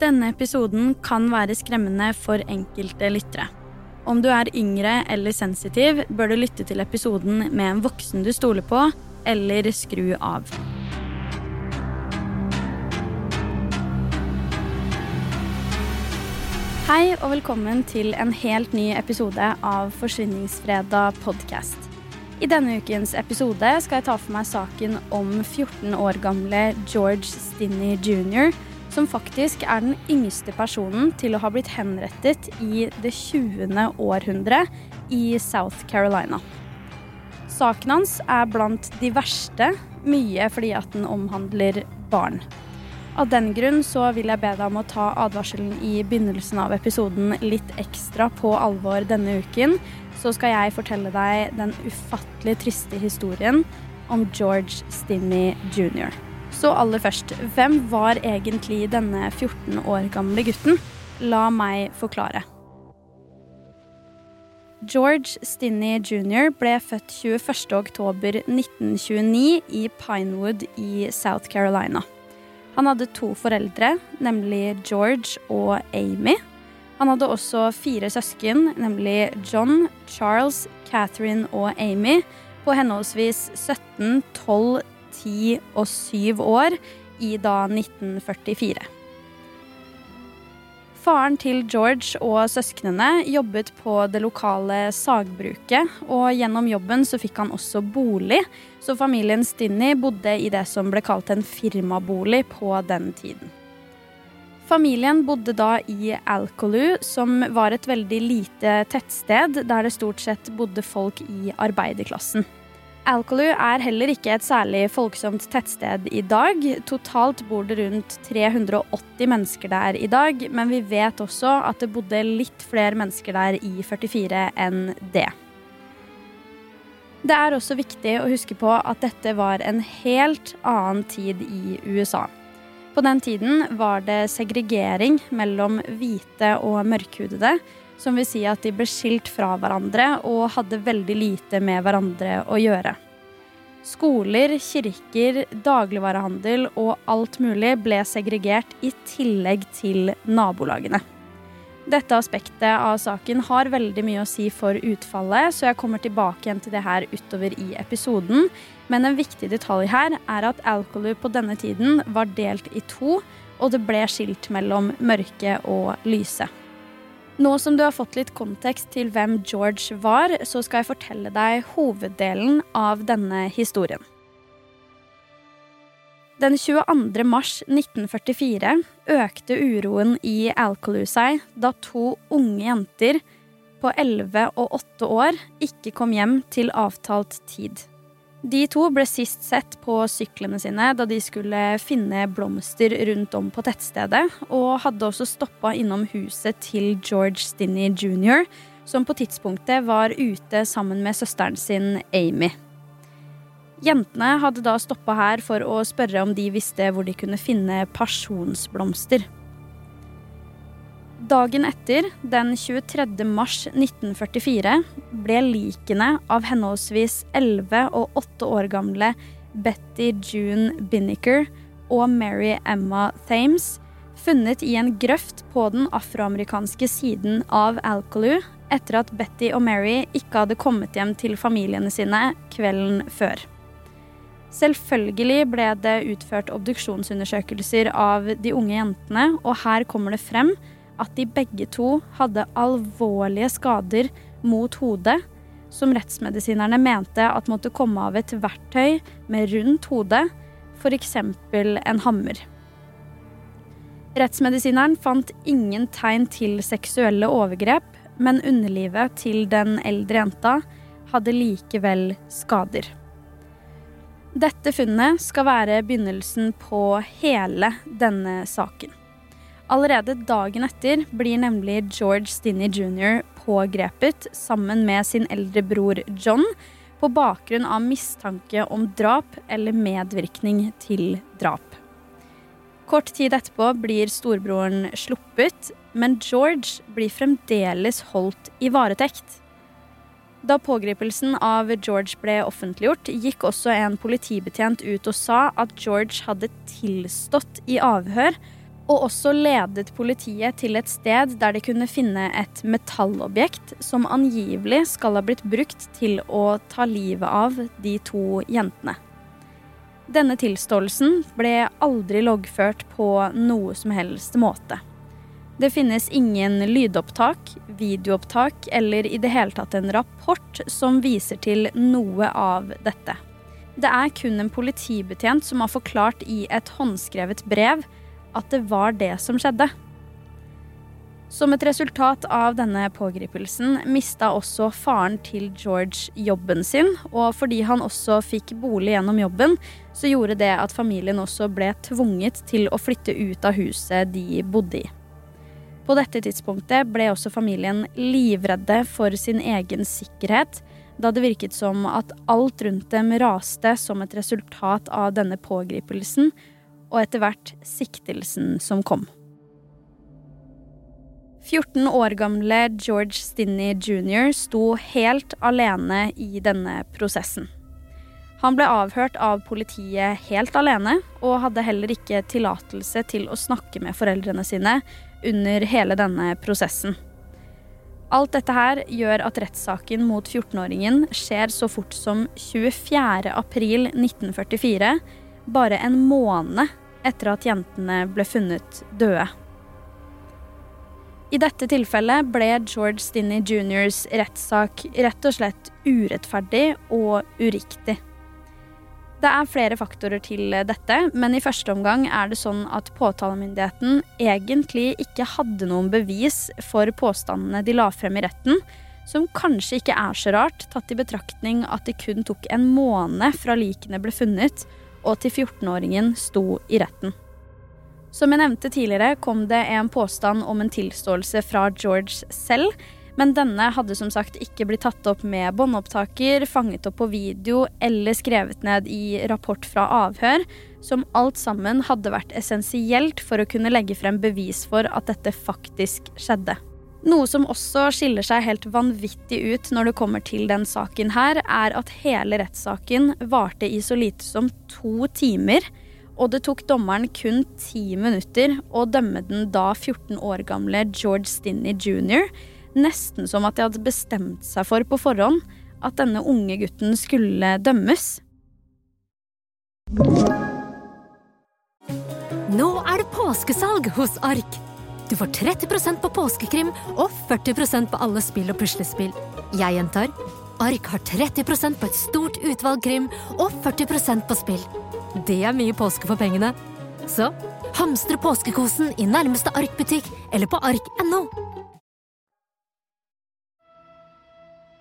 Denne episoden kan være skremmende for enkelte lyttere. Om du er yngre eller sensitiv, bør du lytte til episoden med en voksen du stoler på, eller skru av. Hei og velkommen til en helt ny episode av Forsvinningsfredag podkast. I denne ukens episode skal jeg ta for meg saken om 14 år gamle George Stinney jr., som faktisk er den yngste personen til å ha blitt henrettet i det 20. århundre i South Carolina. Saken hans er blant de verste, mye fordi at den omhandler barn. Av den grunn så vil jeg be deg om å ta advarselen i begynnelsen av episoden litt ekstra på alvor denne uken. Så skal jeg fortelle deg den ufattelig triste historien om George Stinney jr. Så aller først, hvem var egentlig denne 14 år gamle gutten? La meg forklare. George Stinney jr. ble født 21.10.1929 i Pinewood i South Carolina. Han hadde to foreldre, nemlig George og Amy. Han hadde også fire søsken, nemlig John, Charles, Catherine og Amy, på henholdsvis 17, 12, 10 og syv år i da 1944. Faren til George og søsknene jobbet på det lokale sagbruket, og gjennom jobben så fikk han også bolig, så familien Stinney bodde i det som ble kalt en firmabolig på den tiden. Familien bodde da i Alcolu, som var et veldig lite tettsted der det stort sett bodde folk i arbeiderklassen. Alcolu er heller ikke et særlig folksomt tettsted i dag. Totalt bor det rundt 380 mennesker der i dag, men vi vet også at det bodde litt flere mennesker der i 44 enn det. Det er også viktig å huske på at dette var en helt annen tid i USA. På den tiden var det segregering mellom hvite og mørkhudede, som vil si at de ble skilt fra hverandre og hadde veldig lite med hverandre å gjøre. Skoler, kirker, dagligvarehandel og alt mulig ble segregert i tillegg til nabolagene. Dette aspektet av saken har veldig mye å si for utfallet, så jeg kommer tilbake igjen til det her utover i episoden. Men en viktig detalj her er at Alcolu på denne tiden var delt i to, og det ble skilt mellom mørke og lyse. Nå som du har fått litt kontekst til hvem George var, så skal jeg fortelle deg hoveddelen av denne historien. Den 22. mars 1944 økte uroen i Alcolu da to unge jenter på 11 og 8 år ikke kom hjem til avtalt tid. De to ble sist sett på syklene sine da de skulle finne blomster rundt om på tettstedet, og hadde også stoppa innom huset til George Stinney jr., som på tidspunktet var ute sammen med søsteren sin Amy. Jentene hadde da stoppa her for å spørre om de visste hvor de kunne finne pasjonsblomster. Dagen etter, den 23. mars 1944, ble likene av henholdsvis 11 og 8 år gamle Betty June Binnicker og Mary Emma Thames funnet i en grøft på den afroamerikanske siden av Alcaloo etter at Betty og Mary ikke hadde kommet hjem til familiene sine kvelden før. Selvfølgelig ble det utført obduksjonsundersøkelser av de unge jentene, og her kommer det frem at de begge to hadde alvorlige skader mot hodet, som rettsmedisinerne mente at måtte komme av et verktøy med rundt hodet, f.eks. en hammer. Rettsmedisineren fant ingen tegn til seksuelle overgrep, men underlivet til den eldre jenta hadde likevel skader. Dette funnet skal være begynnelsen på hele denne saken. Allerede dagen etter blir nemlig George Stinney jr. pågrepet sammen med sin eldre bror John på bakgrunn av mistanke om drap eller medvirkning til drap. Kort tid etterpå blir storebroren sluppet, men George blir fremdeles holdt i varetekt. Da pågripelsen av George ble offentliggjort, gikk også en politibetjent ut og sa at George hadde tilstått i avhør og også ledet politiet til et sted der de kunne finne et metallobjekt som angivelig skal ha blitt brukt til å ta livet av de to jentene. Denne tilståelsen ble aldri loggført på noe som helst måte. Det finnes ingen lydopptak, videoopptak eller i det hele tatt en rapport som viser til noe av dette. Det er kun en politibetjent som har forklart i et håndskrevet brev at det var det som skjedde. Som et resultat av denne pågripelsen mista også faren til George jobben sin, og fordi han også fikk bolig gjennom jobben, så gjorde det at familien også ble tvunget til å flytte ut av huset de bodde i. På dette tidspunktet ble også familien livredde for sin egen sikkerhet, da det virket som at alt rundt dem raste som et resultat av denne pågripelsen, og etter hvert siktelsen som kom. 14 år gamle George Stinney jr. sto helt alene i denne prosessen. Han ble avhørt av politiet helt alene, og hadde heller ikke tillatelse til å snakke med foreldrene sine under hele denne prosessen. Alt dette her gjør at rettssaken mot 14-åringen skjer så fort som 24. april 1944, bare en måned etter at jentene ble funnet døde. I dette tilfellet ble George Stinney jr.s rettssak rett og slett urettferdig og uriktig. Det er flere faktorer til dette, men i første omgang er det sånn at påtalemyndigheten egentlig ikke hadde noen bevis for påstandene de la frem i retten, som kanskje ikke er så rart, tatt i betraktning at det kun tok en måned fra likene ble funnet og til 14-åringen sto i retten. Som jeg nevnte tidligere, kom det en påstand om en tilståelse fra George selv, men denne hadde som sagt ikke blitt tatt opp med båndopptaker, fanget opp på video eller skrevet ned i rapport fra avhør, som alt sammen hadde vært essensielt for å kunne legge frem bevis for at dette faktisk skjedde. Noe som også skiller seg helt vanvittig ut når det kommer til den saken her, er at hele rettssaken varte i så lite som to timer. Og det tok dommeren kun ti minutter å dømme den da 14 år gamle George Stinney jr. Nesten som at de hadde bestemt seg for på forhånd at denne unge gutten skulle dømmes. Nå er det påskesalg hos Ark. Du får 30% på påskekrim og 40% på alle spill og puslespill. Jeg gjentar Ark har 30% på et stort utvalg krim og 40% på spill. Det er mye påske for pengene. Så hamstre påskekosen i nærmeste Ark-butikk eller på ark.no.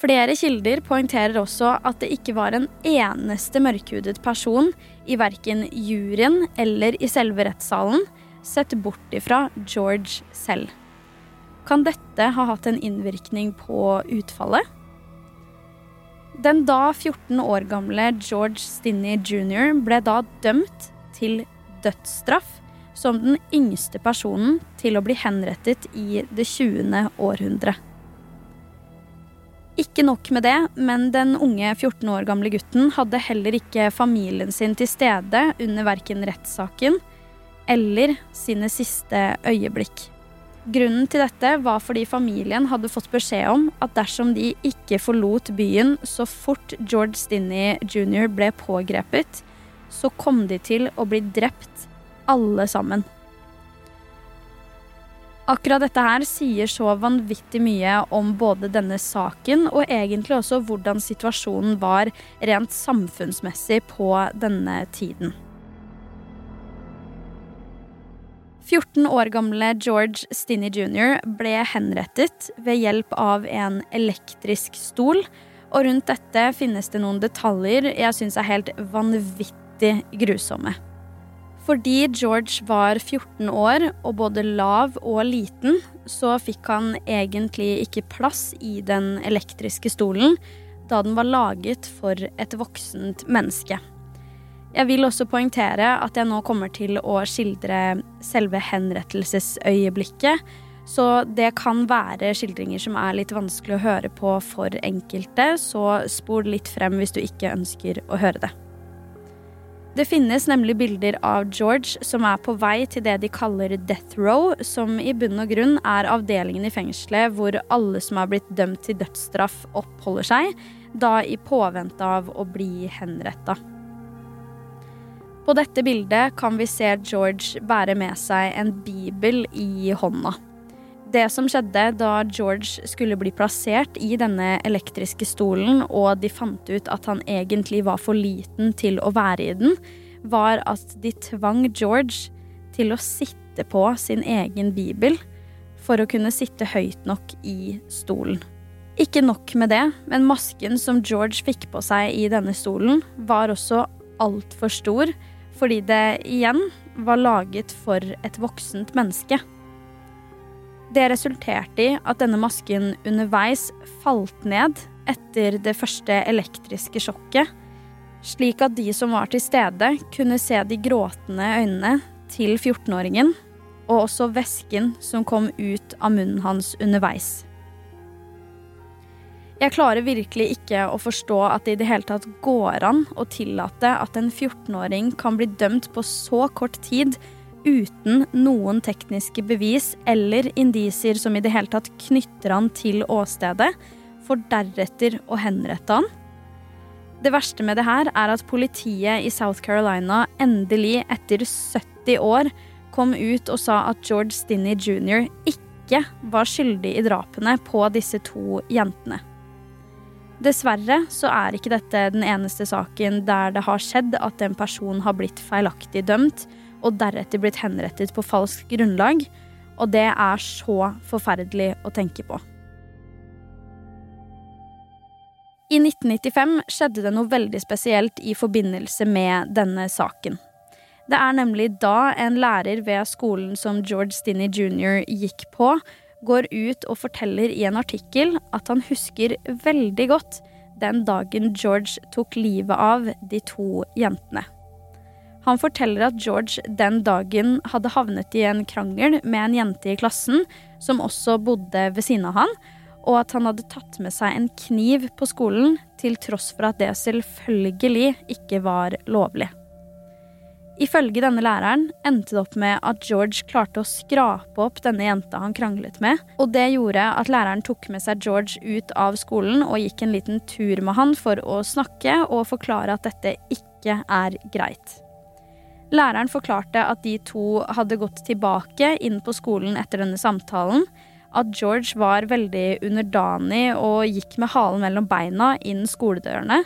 Flere kilder poengterer også at det ikke var en eneste mørkhudet person i verken juryen eller i selve rettssalen sett bort ifra George selv. Kan dette ha hatt en innvirkning på utfallet? Den da 14 år gamle George Stinney jr. ble da dømt til dødsstraff som den yngste personen til å bli henrettet i det 20. århundre. Ikke nok med det, men den unge 14 år gamle gutten hadde heller ikke familien sin til stede under verken rettssaken eller sine siste øyeblikk. Grunnen til dette var fordi familien hadde fått beskjed om at dersom de ikke forlot byen så fort George Stinney jr. ble pågrepet, så kom de til å bli drept, alle sammen. Akkurat dette her sier så vanvittig mye om både denne saken og egentlig også hvordan situasjonen var rent samfunnsmessig på denne tiden. 14 år gamle George Stinney jr. ble henrettet ved hjelp av en elektrisk stol. Og rundt dette finnes det noen detaljer jeg syns er helt vanvittig grusomme. Fordi George var 14 år og både lav og liten, så fikk han egentlig ikke plass i den elektriske stolen, da den var laget for et voksent menneske. Jeg vil også poengtere at jeg nå kommer til å skildre selve henrettelsesøyeblikket, så det kan være skildringer som er litt vanskelig å høre på for enkelte, så spol litt frem hvis du ikke ønsker å høre det. Det finnes nemlig bilder av George som er på vei til det de kaller death row, som i bunn og grunn er avdelingen i fengselet hvor alle som har blitt dømt til dødsstraff, oppholder seg, da i påvente av å bli henretta. På dette bildet kan vi se George bære med seg en bibel i hånda. Det som skjedde da George skulle bli plassert i denne elektriske stolen, og de fant ut at han egentlig var for liten til å være i den, var at de tvang George til å sitte på sin egen bibel for å kunne sitte høyt nok i stolen. Ikke nok med det, men masken som George fikk på seg i denne stolen, var også altfor stor, fordi det igjen var laget for et voksent menneske. Det resulterte i at denne masken underveis falt ned etter det første elektriske sjokket, slik at de som var til stede, kunne se de gråtende øynene til 14-åringen, og også væsken som kom ut av munnen hans underveis. Jeg klarer virkelig ikke å forstå at det i det hele tatt går an å tillate at en 14-åring kan bli dømt på så kort tid uten noen tekniske bevis eller indisier som i det hele tatt knytter han til åstedet, for deretter å henrette han. Det verste med det her er at politiet i South Carolina endelig, etter 70 år, kom ut og sa at George Stinney jr. ikke var skyldig i drapene på disse to jentene. Dessverre så er ikke dette den eneste saken der det har skjedd at en person har blitt feilaktig dømt, og deretter blitt henrettet på falskt grunnlag. Og det er så forferdelig å tenke på. I 1995 skjedde det noe veldig spesielt i forbindelse med denne saken. Det er nemlig da en lærer ved skolen som George Stinney jr. gikk på, går ut og forteller i en artikkel at han husker veldig godt den dagen George tok livet av de to jentene. Han forteller at George den dagen hadde havnet i en krangel med en jente i klassen som også bodde ved siden av han, og at han hadde tatt med seg en kniv på skolen, til tross for at det selvfølgelig ikke var lovlig. Ifølge denne læreren endte det opp med at George klarte å skrape opp denne jenta han kranglet med, og det gjorde at læreren tok med seg George ut av skolen og gikk en liten tur med han for å snakke og forklare at dette ikke er greit. Læreren forklarte at de to hadde gått tilbake inn på skolen etter denne samtalen. At George var veldig underdanig og gikk med halen mellom beina inn skoledørene,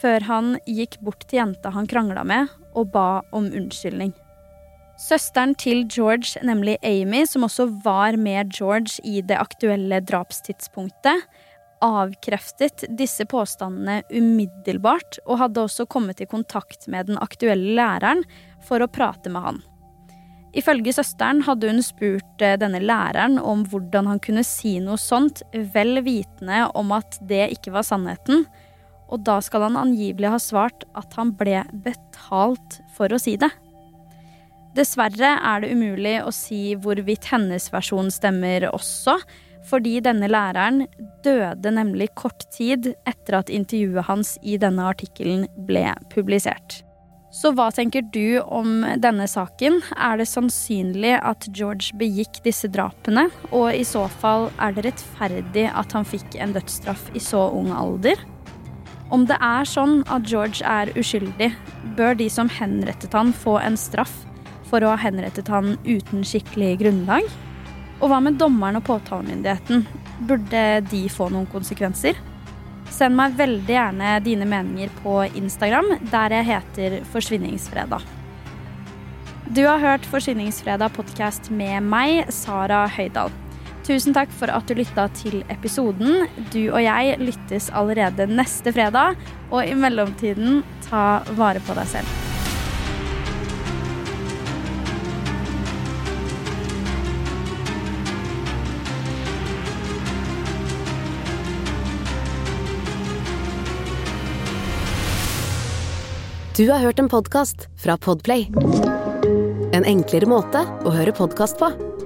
før han gikk bort til jenta han krangla med, og ba om unnskyldning. Søsteren til George, nemlig Amy, som også var med George i det aktuelle drapstidspunktet, avkreftet disse påstandene umiddelbart, og hadde også kommet i kontakt med den aktuelle læreren for å prate med han. Ifølge søsteren hadde hun spurt eh, denne læreren om hvordan han kunne si noe sånt, vel vitende om at det ikke var sannheten, og da skal han angivelig ha svart at han ble betalt for å si det. Dessverre er det umulig å si hvorvidt hennes versjon stemmer også, fordi denne læreren døde nemlig kort tid etter at intervjuet hans i denne artikkelen ble publisert. Så hva tenker du om denne saken? Er det sannsynlig at George begikk disse drapene? Og i så fall, er det rettferdig at han fikk en dødsstraff i så ung alder? Om det er sånn at George er uskyldig, bør de som henrettet han få en straff for å ha henrettet han uten skikkelig grunnlag? Og hva med dommeren og påtalemyndigheten? Burde de få noen konsekvenser? Send meg veldig gjerne dine meninger på Instagram, der jeg heter Forsvinningsfredag. Du har hørt Forsvinningsfredag podkast med meg, Sara Høydahl. Tusen takk for at du lytta til episoden. Du og jeg lyttes allerede neste fredag. Og i mellomtiden, ta vare på deg selv. Du har hørt en podkast fra Podplay. En enklere måte å høre podkast på.